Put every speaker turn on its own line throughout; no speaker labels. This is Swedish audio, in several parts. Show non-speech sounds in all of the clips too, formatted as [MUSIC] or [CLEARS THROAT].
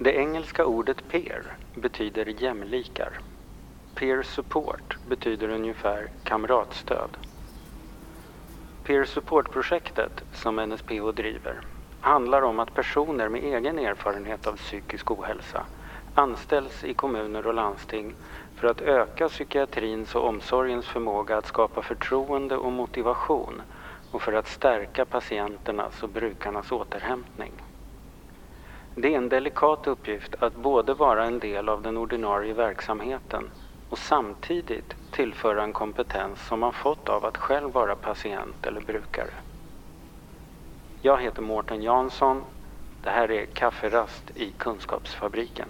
Det engelska ordet peer betyder jämlikar. Peer support betyder ungefär kamratstöd. Peer support-projektet som NSPH driver handlar om att personer med egen erfarenhet av psykisk ohälsa anställs i kommuner och landsting för att öka psykiatrins och omsorgens förmåga att skapa förtroende och motivation och för att stärka patienternas och brukarnas återhämtning. Det är en delikat uppgift att både vara en del av den ordinarie verksamheten och samtidigt tillföra en kompetens som man fått av att själv vara patient eller brukare. Jag heter Mårten Jansson. Det här är Kafferast i Kunskapsfabriken.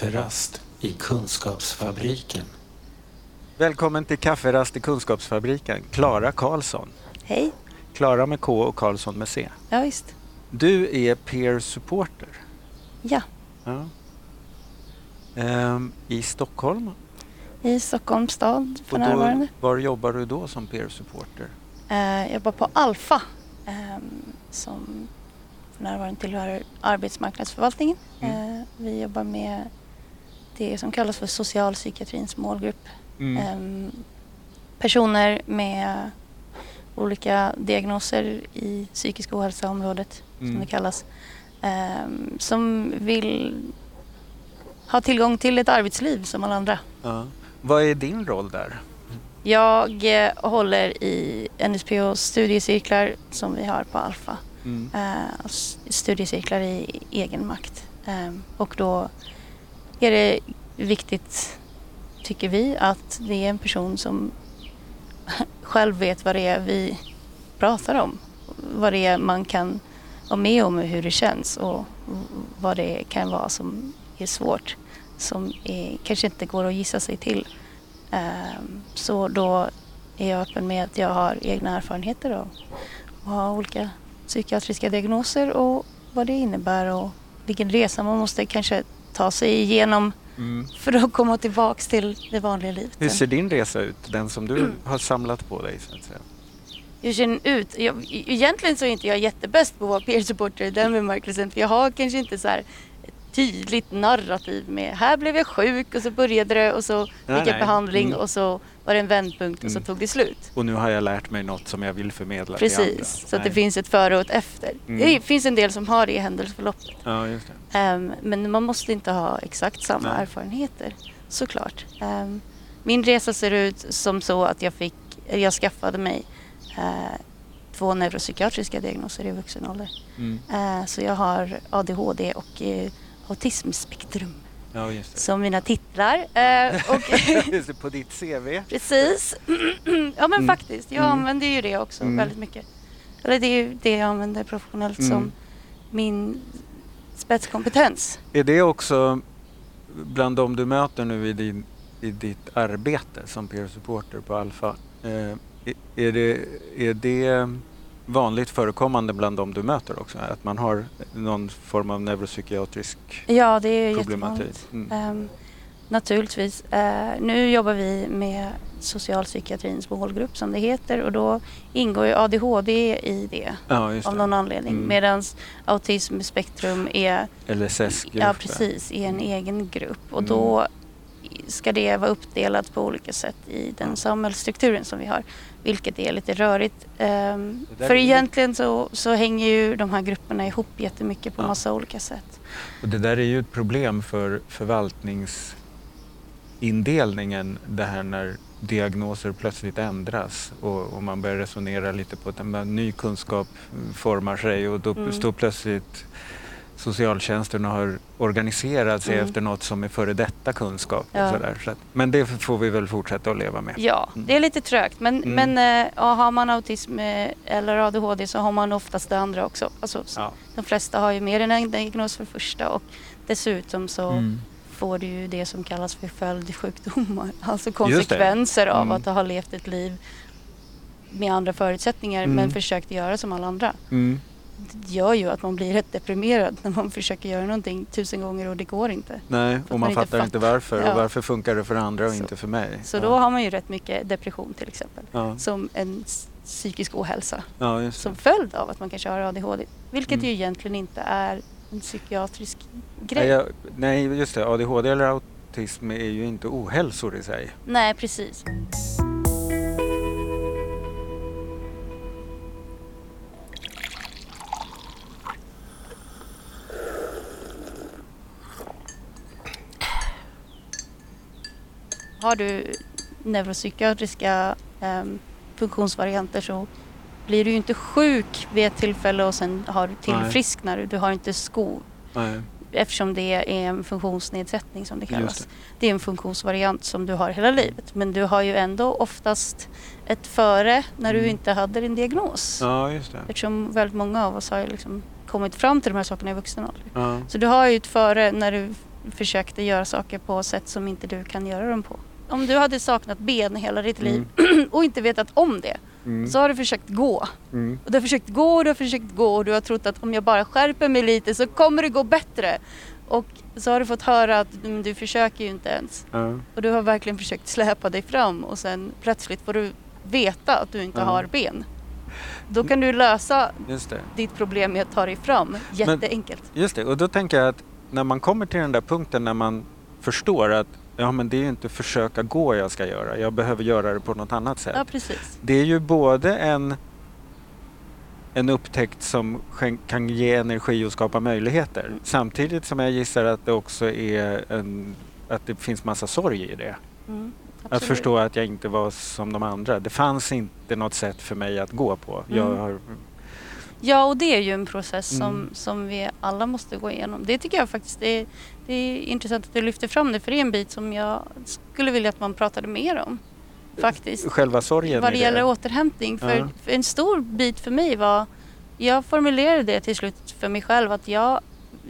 Kafferast i Kunskapsfabriken.
Välkommen till Kafferast i Kunskapsfabriken. Klara Karlsson.
Hej.
Klara med K och Karlsson med C.
Ja, visst.
Du är peer supporter
Ja,
ja. Ehm, i Stockholm.
i Stockholms stad för
Och då,
närvarande.
var jobbar du då som peer supporter?
Eh, jag jobbar på Alfa ehm, som för närvarande tillhör arbetsmarknadsförvaltningen.
Mm.
Eh, vi jobbar med det som kallas för socialpsykiatrins målgrupp.
Mm.
Ehm, personer med olika diagnoser i psykisk ohälsa-området som
Mm.
det kallas. ehm, som vill ha tillgång till ett arbetsliv som alla andra.
Ja. Vad är din roll där?
Jag eh, håller i NSPHs studiecirklar som vi har på Alfa.
Mm.
Eh, studiecirklar i egen makt. Eh, och då är det viktigt, tycker vi, att det är en person som [LAUGHS] själv vet vad det är vi pratar om. Vad det är man kan vara med om och hur det känns och vad det kan vara som är svårt. Som är, kanske inte går att gissa sig till. Ehm, så då är jag öppen med att jag har egna erfarenheter av att ha olika psykiatriska diagnoser och vad det innebär och vilken resa man måste kanske ta sig igenom
Mm.
för att komma tillbaks till det vanliga livet.
Hur ser din resa ut? Den som du har samlat på dig så att säga.
Hur ser den ut? Jag, egentligen så är inte jag jättebäst på att vara peer supporter i den bemärkelsen för jag har kanske inte så här tydligt narrativ med här blev jag sjuk och så började det och så fick jag behandling
Mm.
och så var det en vändpunkt och så
Mm.
tog det slut.
Och nu har jag lärt mig något som jag vill förmedla till andra.
Precis, så att det finns ett före och ett efter.
Mm.
Det finns en del som har det i händelseförloppet.
Ja, just det.
Ehm, men man måste inte ha exakt samma
Nej.
erfarenheter, såklart. Ehm, min resa ser ut som så att jag, fick, jag skaffade mig eh, två neuropsykiatriska diagnoser i vuxen ålder.
Mm.
Eh, så jag har ADHD och eh, autismspektrum
Ja,
som mina titlar. Eh, [LAUGHS]
på ditt CV.
Precis. [CLEARS THROAT] ja men
Mm.
faktiskt, jag
Mm.
använder ju det också
Mm.
väldigt mycket. Eller det är ju det jag använder professionellt
Mm.
som min spetskompetens.
Är det också bland de du möter nu i, din, i ditt arbete som peer supporter på Alfa? Eh, är, det, är det vanligt förekommande bland de du möter också? Att man har någon form av neuropsykiatrisk
Ja, det är
problematik?
jättevanligt.
Mm.
Ehm, naturligtvis. Eh, nu jobbar vi med socialpsykiatrins målgrupp som det heter och då ingår ju ADHD i det
Ja, just
av
det.
någon anledning.
Mm.
Medan autismspektrum är
LSS-gruppen.
Ja, precis, i en egen grupp. Och
Mm.
då ska det vara uppdelat på olika sätt i den samhällsstrukturen som vi har. Vilket är lite rörigt. Ehm, för egentligen så, så hänger ju de här grupperna ihop jättemycket på
Ja.
massa olika sätt.
Och det där är ju ett problem för förvaltningsindelningen. Det här när diagnoser plötsligt ändras och, och man börjar resonera lite på att ny kunskap formar sig och då
Mm.
står plötsligt socialtjänsten har organiserat sig
Mm.
efter något som är före detta kunskap.
Ja.
Och sådär. Så att, men det får vi väl fortsätta att leva med.
Ja,
Mm.
det är lite trögt. Men,
Mm.
men ja, har man autism eh, eller ADHD så har man oftast det andra också. Alltså,
Ja.
De flesta har ju mer än en diagnos för första och dessutom så
Mm.
får du ju det som kallas för följdsjukdomar. [LAUGHS] Alltså konsekvenser av
Mm.
att ha levt ett liv med andra förutsättningar
Mm.
men försökt göra som alla andra. Det gör ju att man blir rätt deprimerad när man försöker göra någonting tusen gånger och det går inte.
Nej, och
man
man fattar inte varför.
Ja.
Och varför funkar det för andra och
Så-
inte för mig?
Så
ja.
då har man ju rätt mycket depression till exempel.
Ja,
Som en psykisk ohälsa. Som följd av att man kanske har ADHD. Vilket
Mm.
ju egentligen inte är en psykiatrisk grej.
jag, nej, just det. ADHD eller autism är ju inte ohälsor i sig.
Nej, precis. Har du neuropsykiatriska em, funktionsvarianter så blir du ju inte sjuk vid ett tillfälle och sen har du tillfrisknar du. Du har inte skov
Nej.
eftersom det är en funktionsnedsättning som det kallas.
det.
Det. är en funktionsvariant som du har hela livet. Men du har ju ändå oftast ett före när du
Mm.
inte hade din diagnos.
Ja, just det.
Eftersom väldigt många av oss har liksom kommit fram till de här sakerna i vuxen ålder.
Ja.
Så du har ju ett före när du försökte göra saker på sätt som inte du kan göra dem på. Om du hade saknat ben hela ditt liv [CLEARS THROAT] och inte vetat om det
Mm.
så har du försökt gå.
Mm.
Och du har försökt gå och du har försökt gå och du har trott att om jag bara skärper mig lite så kommer det gå bättre. Och så har du fått höra att mm, du försöker ju inte ens. Och du har verkligen försökt släpa dig fram och sen plötsligt får du veta att du inte har ben. Då kan du lösa ditt problem med att ta dig fram jätteenkelt.
Just det. Och då tänker jag att när man kommer till den där punkten när man förstår att ja, men det är ju inte försöka gå jag ska göra. Jag behöver göra det på något annat sätt.
Ja, precis.
Det är ju både en, en upptäckt som kan ge energi och skapa möjligheter.
Mm.
Samtidigt som jag gissar att det också är en, att det finns massa sorg i det.
Mm,
Att förstå att jag inte var som de andra. Det fanns inte något sätt för mig att gå på. Jag
Mm.
har,
Ja, och det är ju en process som,
Mm.
som vi alla måste gå igenom. Det tycker jag faktiskt det är, det är intressant att du lyfter fram det, för det är en bit som jag skulle vilja att man pratade mer om. Faktiskt.
själva sorgen
Vad det gäller
det.
återhämtning. För,
Ja.
för en stor bit för mig var, jag formulerade det till slut för mig själv, att jag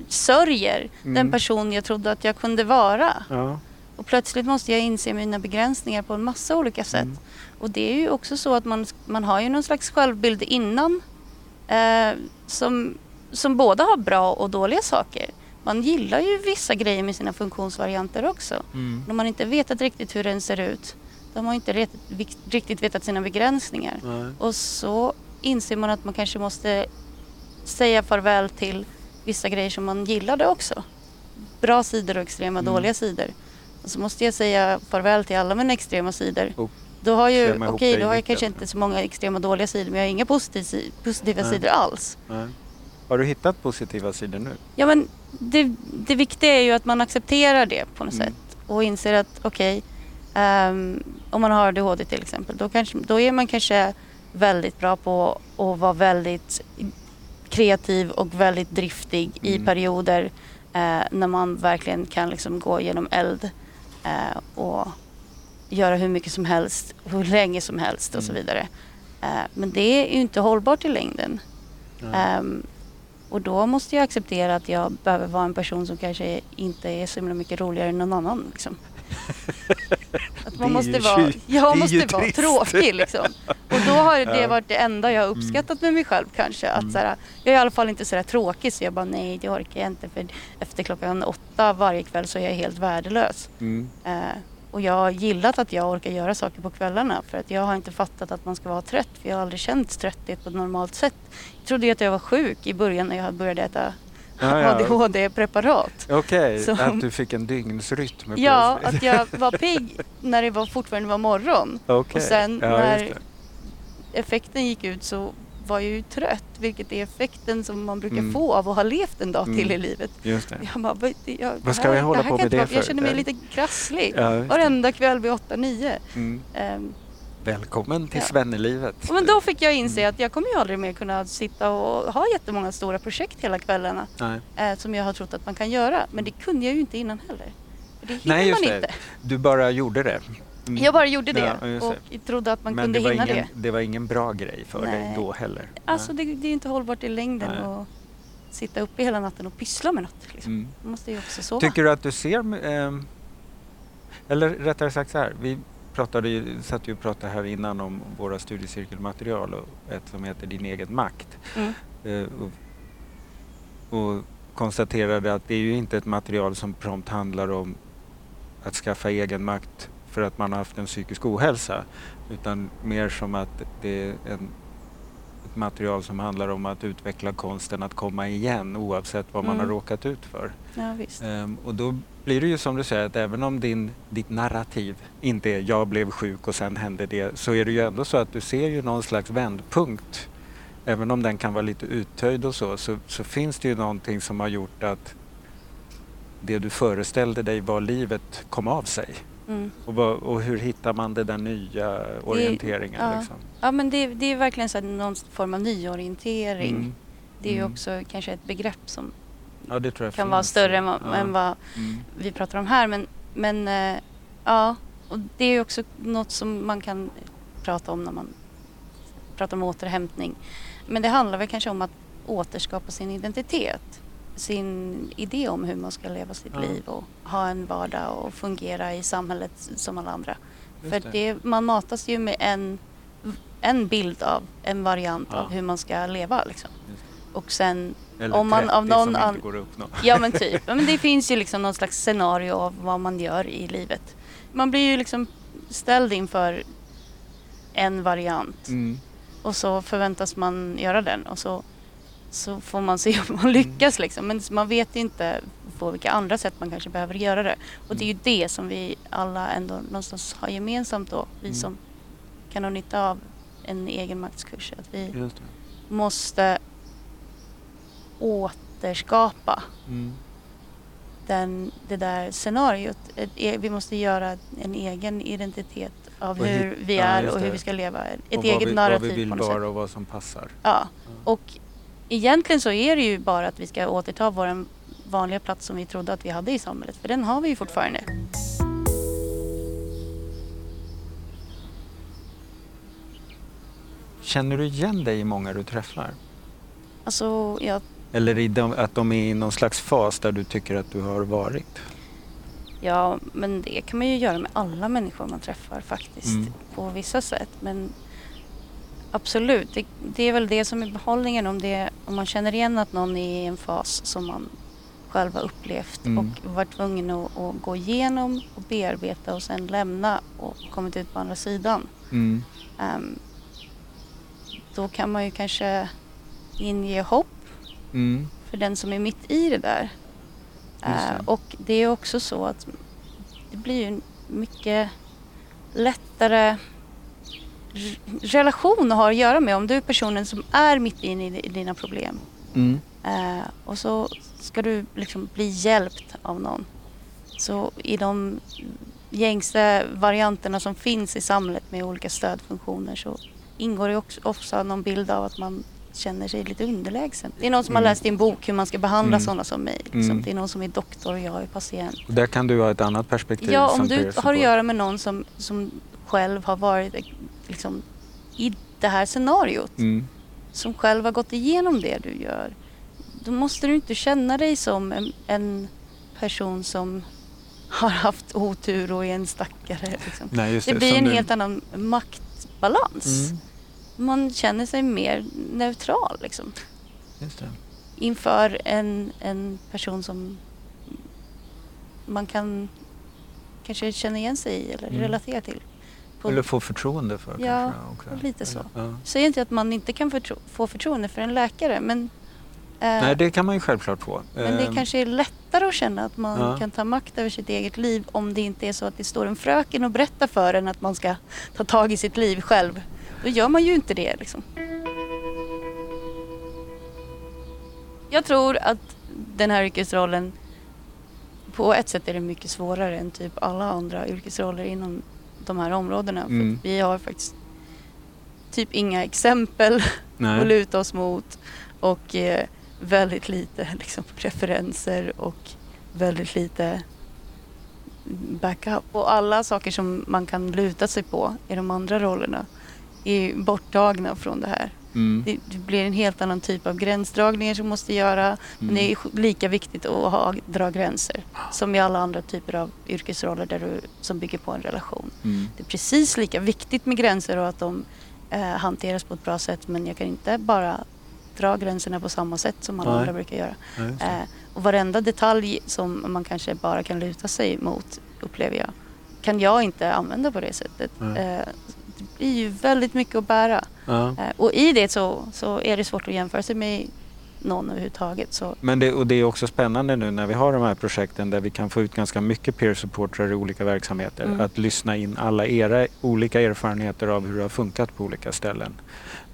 sörjer den
Mm.
person jag trodde att jag kunde vara.
Ja.
Och plötsligt måste jag inse mina begränsningar på en massa olika sätt.
Mm.
Och det är ju också så att man, man har ju någon slags självbild innan eh, som, som både har bra och dåliga saker. Man gillar ju vissa grejer med sina funktionsvarianter också.
Mm.
När man inte vetat riktigt hur den ser ut, då har man inte riktigt vetat sina begränsningar.
Nej.
Och så inser man att man kanske måste säga farväl till vissa grejer som man gillade också. Bra sidor och extrema
Mm.
dåliga sidor. Och så måste jag säga farväl till alla mina extrema sidor.
Och
Då har, ju, okej,
i
då har jag kanske inte så många extrema dåliga sidor men jag har inga positiva, positiva
Nej.
sidor alls.
Nej. Har du hittat positiva sidor nu?
Ja men det, det viktiga är ju att man accepterar det på något
Mm.
sätt och inser att okej, ehm, om man har ADHD till exempel, då, kanske, då är man kanske väldigt bra på att vara väldigt kreativ och väldigt driftig i
Mm.
perioder eh, när man verkligen kan liksom gå genom eld eh, och göra hur mycket som helst, hur länge som helst och så
Mm.
vidare. Eh, men det är ju inte hållbart i längden. Ehm, och då måste jag acceptera att jag behöver vara en person som kanske inte är så himla mycket roligare än någon annan. Liksom. [LAUGHS] Att man måste vara, [LAUGHS] jag måste vara tråkig liksom. Och då har det [LAUGHS] varit det enda jag har uppskattat med mig själv kanske. Att
Mm.
så här, jag är i alla fall inte så där tråkig så jag bara nej det orkar jag inte för efter klockan åtta varje kväll så är jag helt värdelös.
Mm.
Eh, och jag har gillat att jag orkar göra saker på kvällarna för att jag har inte fattat att man ska vara trött för jag har aldrig känt trötthet på ett normalt sätt. Jag trodde ju att jag var sjuk i början när jag började äta
Ja, ja.
ADHD-preparat.
Okej,
Så-
att du fick en dygnsrytm
Ja, att jag var [LAUGHS] pigg när det var fortfarande var morgon.
Okej.
och sen
ja,
när-. Effekten gick ut så var jag ju trött, vilket är effekten som man brukar
Mm.
få av att ha levt en dag till
Mm.
i livet.
Just det.
Jag bara, vad, det- jag,
Vad ska
det
vi hålla
det
på med det
vara- Jag
för?
känner mig lite krasslig.
Ja, det.
Varenda kväll vid 8-9.
Mm.
Ehm,
Välkommen till
Ja.
svennelivet.
men då fick jag inse
Mm.
att jag kommer ju aldrig mer kunna sitta och ha jättemånga stora projekt hela kvällarna. Eh, som jag har trott att man kan göra. Men det kunde jag ju inte innan heller. För det hinner
Nej, just
man
det.
inte.
Du bara gjorde det. Mm.
Jag bara gjorde det
Ja,
och trodde att man
Men
kunde
det
hinna
ingen,
det.
det var ingen bra grej för dig
Nej.
då heller.
Alltså det, det är inte hållbart i längden att sitta uppe hela natten och pyssla med något. Liksom.
Mm.
Man måste ju också sova.
Tycker du att du ser... ehm, eller rättare sagt så här. Vi pratade ju, satt ju och pratade här innan om våra studiecirkelmaterial och ett som heter Din egen makt.
Mm.
Eh, och och konstaterade att det är ju inte ett material som prompt handlar om att skaffa egen makt för att man har haft en psykisk ohälsa utan mer som att det är en, ett material som handlar om att utveckla konsten att komma igen oavsett vad man
Mm.
har råkat ut för.
Ja.
Ehm, och då blir det ju som du säger att även om din, ditt narrativ inte är jag blev sjuk och sen hände det så är det ju ändå så att du ser ju någon slags vändpunkt. Även om den kan vara lite uttöjd och så, så, så finns det ju någonting som har gjort att det du föreställde dig var livet kom av sig.
Mm.
Och, vad, och hur hittar man den där nya orienteringen?
ja.
liksom?
Ja, men det, det är verkligen så någon form av nyorientering.
Mm.
Det är ju
Mm.
också kanske ett begrepp som
Ja, det
kan vara
finns.
större än
Ja.
än vad
Mm.
vi pratar om här. Men, men eh, ja, och det är ju också något som man kan prata om när man pratar om återhämtning. Men det handlar väl kanske om att återskapa sin identitet. Sin idé om hur man ska leva sitt
Ja.
liv och ha en vardag och fungera i samhället som alla andra.
Just
För det, man matas ju med en, en bild av, en variant
Ja.
av hur man ska leva. Liksom. Och sen,
Eller
om man
30
av någon
som inte går att uppnå.
ja men [LAUGHS] typ. Men det finns ju liksom någon slags scenario av vad man gör i livet. Man blir ju liksom ställd inför en variant
Mm.
och så förväntas man göra den och så, så får man se [LAUGHS] om man lyckas liksom. Men man vet inte på vilka andra sätt man kanske behöver göra det. Och det är ju det som vi alla ändå någonstans har gemensamt då. Vi
Mm.
som kan ha nytta av en egenmaktskurs. Att vi måste återskapa
Mm.
den, det där scenariot. E- vi måste göra en egen identitet av hur vi
ja,
är
just
och hur vi ska leva. Ett
och
eget
vi,
narrativ
vad vi vill vara och vad som passar.
Ja. Och egentligen så är det ju bara att vi ska återta vår vanliga plats som vi trodde att vi hade i samhället. För den har vi ju fortfarande.
Känner du igen dig i många du träffar?
Alltså, jag,
Eller de, att de är i någon slags fas där du tycker att du har varit?
ja, men det kan man ju göra med alla människor man träffar faktiskt.
Mm.
På vissa sätt. Men absolut, det, det är väl det som är behållningen. Om, det, om man känner igen att någon är i en fas som man själv har upplevt
Mm.
och varit tvungen att, att gå igenom och bearbeta och sen lämna och kommit ut på andra sidan.
Mm.
Ehm, då kan man ju kanske inge hopp
Mm.
för den som är mitt i det där.
Det.
Eh, och det är också så att det blir ju mycket lättare relation att ha att göra med om du är personen som är mitt inne i dina problem.
Mm.
Eh, och så ska du liksom bli hjälpt av någon. Så i de gängse varianterna som finns i samhället med olika stödfunktioner så ingår det också ofta någon bild av att man känner sig lite underlägsen. Det är någon som har
Mm.
läst i en bok hur man ska behandla
Mm.
sådana som mig. Liksom.
Mm.
Det är någon som är doktor och jag är patient.
Där kan du ha ett annat perspektiv.
Ja, om du har att göra med någon som, som själv har varit liksom, i det här scenariot
Mm.
som själv har gått igenom det du gör. Då måste du inte känna dig som en, en person som har haft otur och är en stackare. Liksom.
Nej, just
Det
det.
blir
som
en
du-
helt annan maktbalans.
Mm.
Man känner sig mer neutral liksom, inför en, en person som man kan kanske känna igen sig i eller
Mm.
relatera till. På-
Eller få förtroende för
Ja,
kanske. också.
lite så.
Ja.
säger inte att man inte kan förtro- få förtroende för en läkare men eh,
Nej, det kan man ju självklart få.
Men det
Ehm,
kanske är lättare att känna att man
Ja.
kan ta makt över sitt eget liv om det inte är så att det står en fröken och berättar för en att man ska ta tag i sitt liv själv. Då gör man ju inte det liksom. Jag tror att den här yrkesrollen på ett sätt är det mycket svårare än typ alla andra yrkesroller inom de här områdena. För
Mm.
att vi har faktiskt typ inga exempel [LAUGHS]
Nej.
att luta oss mot och eh, väldigt lite [LAUGHS] liksom, referenser och väldigt lite backup. Och alla saker som man kan luta sig på i de andra rollerna är borttagna från det här.
Mm.
Det, det blir en helt annan typ av gränsdragningar som måste göra. Men det är
Mm.
lika viktigt att ha, dra gränser som i alla andra typer av yrkesroller där du, som bygger på en relation.
Mm.
Det är precis lika viktigt med gränser och att de eh, hanteras på ett bra sätt men jag kan inte bara dra gränserna på samma sätt som alla
Nej.
andra brukar göra.
Det.
Eh, och varenda detalj som man kanske bara kan luta sig mot, upplever jag, kan jag inte använda på det sättet.
Nej.
Eh, blir ju väldigt mycket att bära.
Ja.
Eh, och i det så, så är det svårt att jämföra sig med någon överhuvudtaget. Så,
Men det, och det är också spännande nu när vi har de här projekten där vi kan få ut ganska mycket peer supportrar i olika verksamheter.
Mm.
Att lyssna in alla era olika erfarenheter av hur det har funkat på olika ställen.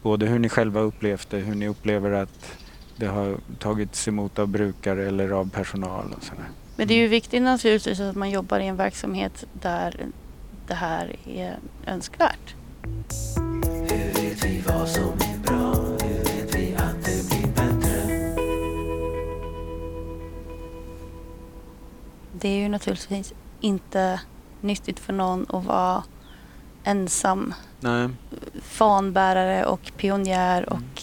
Både hur ni själva upplevt det, hur ni upplever att det har tagits emot av brukare eller av personal och sådär.
men det är ju viktigt naturligtvis att man jobbar i en verksamhet där det här är önskvärt.
Hur vet vi vad som är bra? Hur vet vi att det blir bättre?
Det är ju naturligtvis inte nyttigt för någon att vara ensam
Nej.
fanbärare och pionjär
Mm.
och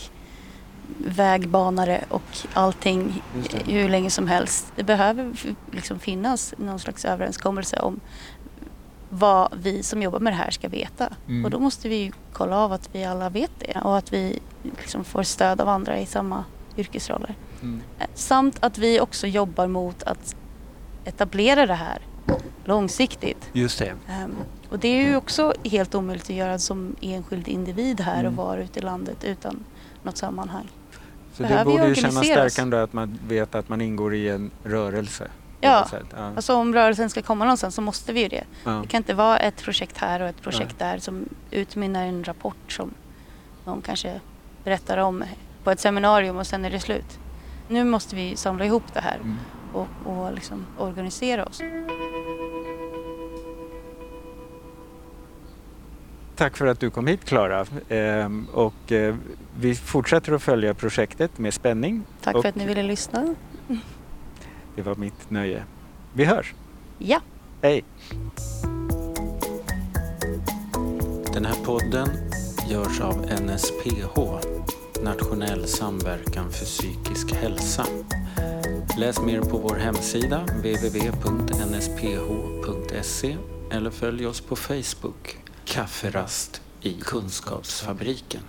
vägbanare och allting hur länge som helst. Det behöver liksom finnas någon slags överenskommelse om vad vi som jobbar med det här ska veta.
Mm.
Och då måste vi ju kolla av att vi alla vet det och att vi liksom får stöd av andra i samma yrkesroller.
Mm.
Eh, Samt att vi också jobbar mot att etablera det här långsiktigt.
Just det.
Ehm, och det är ju också helt omöjligt att göra som enskild individ här och
Mm.
vara ute i landet utan något sammanhang.
Så det
Behöver ju
borde ju kännas stärkande att man vet att man ingår i en rörelse.
Ja,
ja.
Alltså om rörelsen ska komma någonstans så måste vi ju det.
ja.
Det kan inte vara ett projekt här och ett projekt där som utmynnar i en rapport som någon kanske berättar om på ett seminarium och sen är det slut. Nu måste vi samla ihop det här
Mm.
och, och liksom organisera oss.
Tack för att du kom hit Klara. Ehm, och eh, vi fortsätter att följa projektet med spänning.
Tack
Och-
för att ni ville lyssna.
Det var mitt nöje. Vi hörs.
Ja.
Hej!
Den här podden görs av NSPH, Nationell samverkan för psykisk hälsa. Läs mer på vår hemsida www.nsph.se eller följ oss på Facebook, Kafferast i Kunskapsfabriken.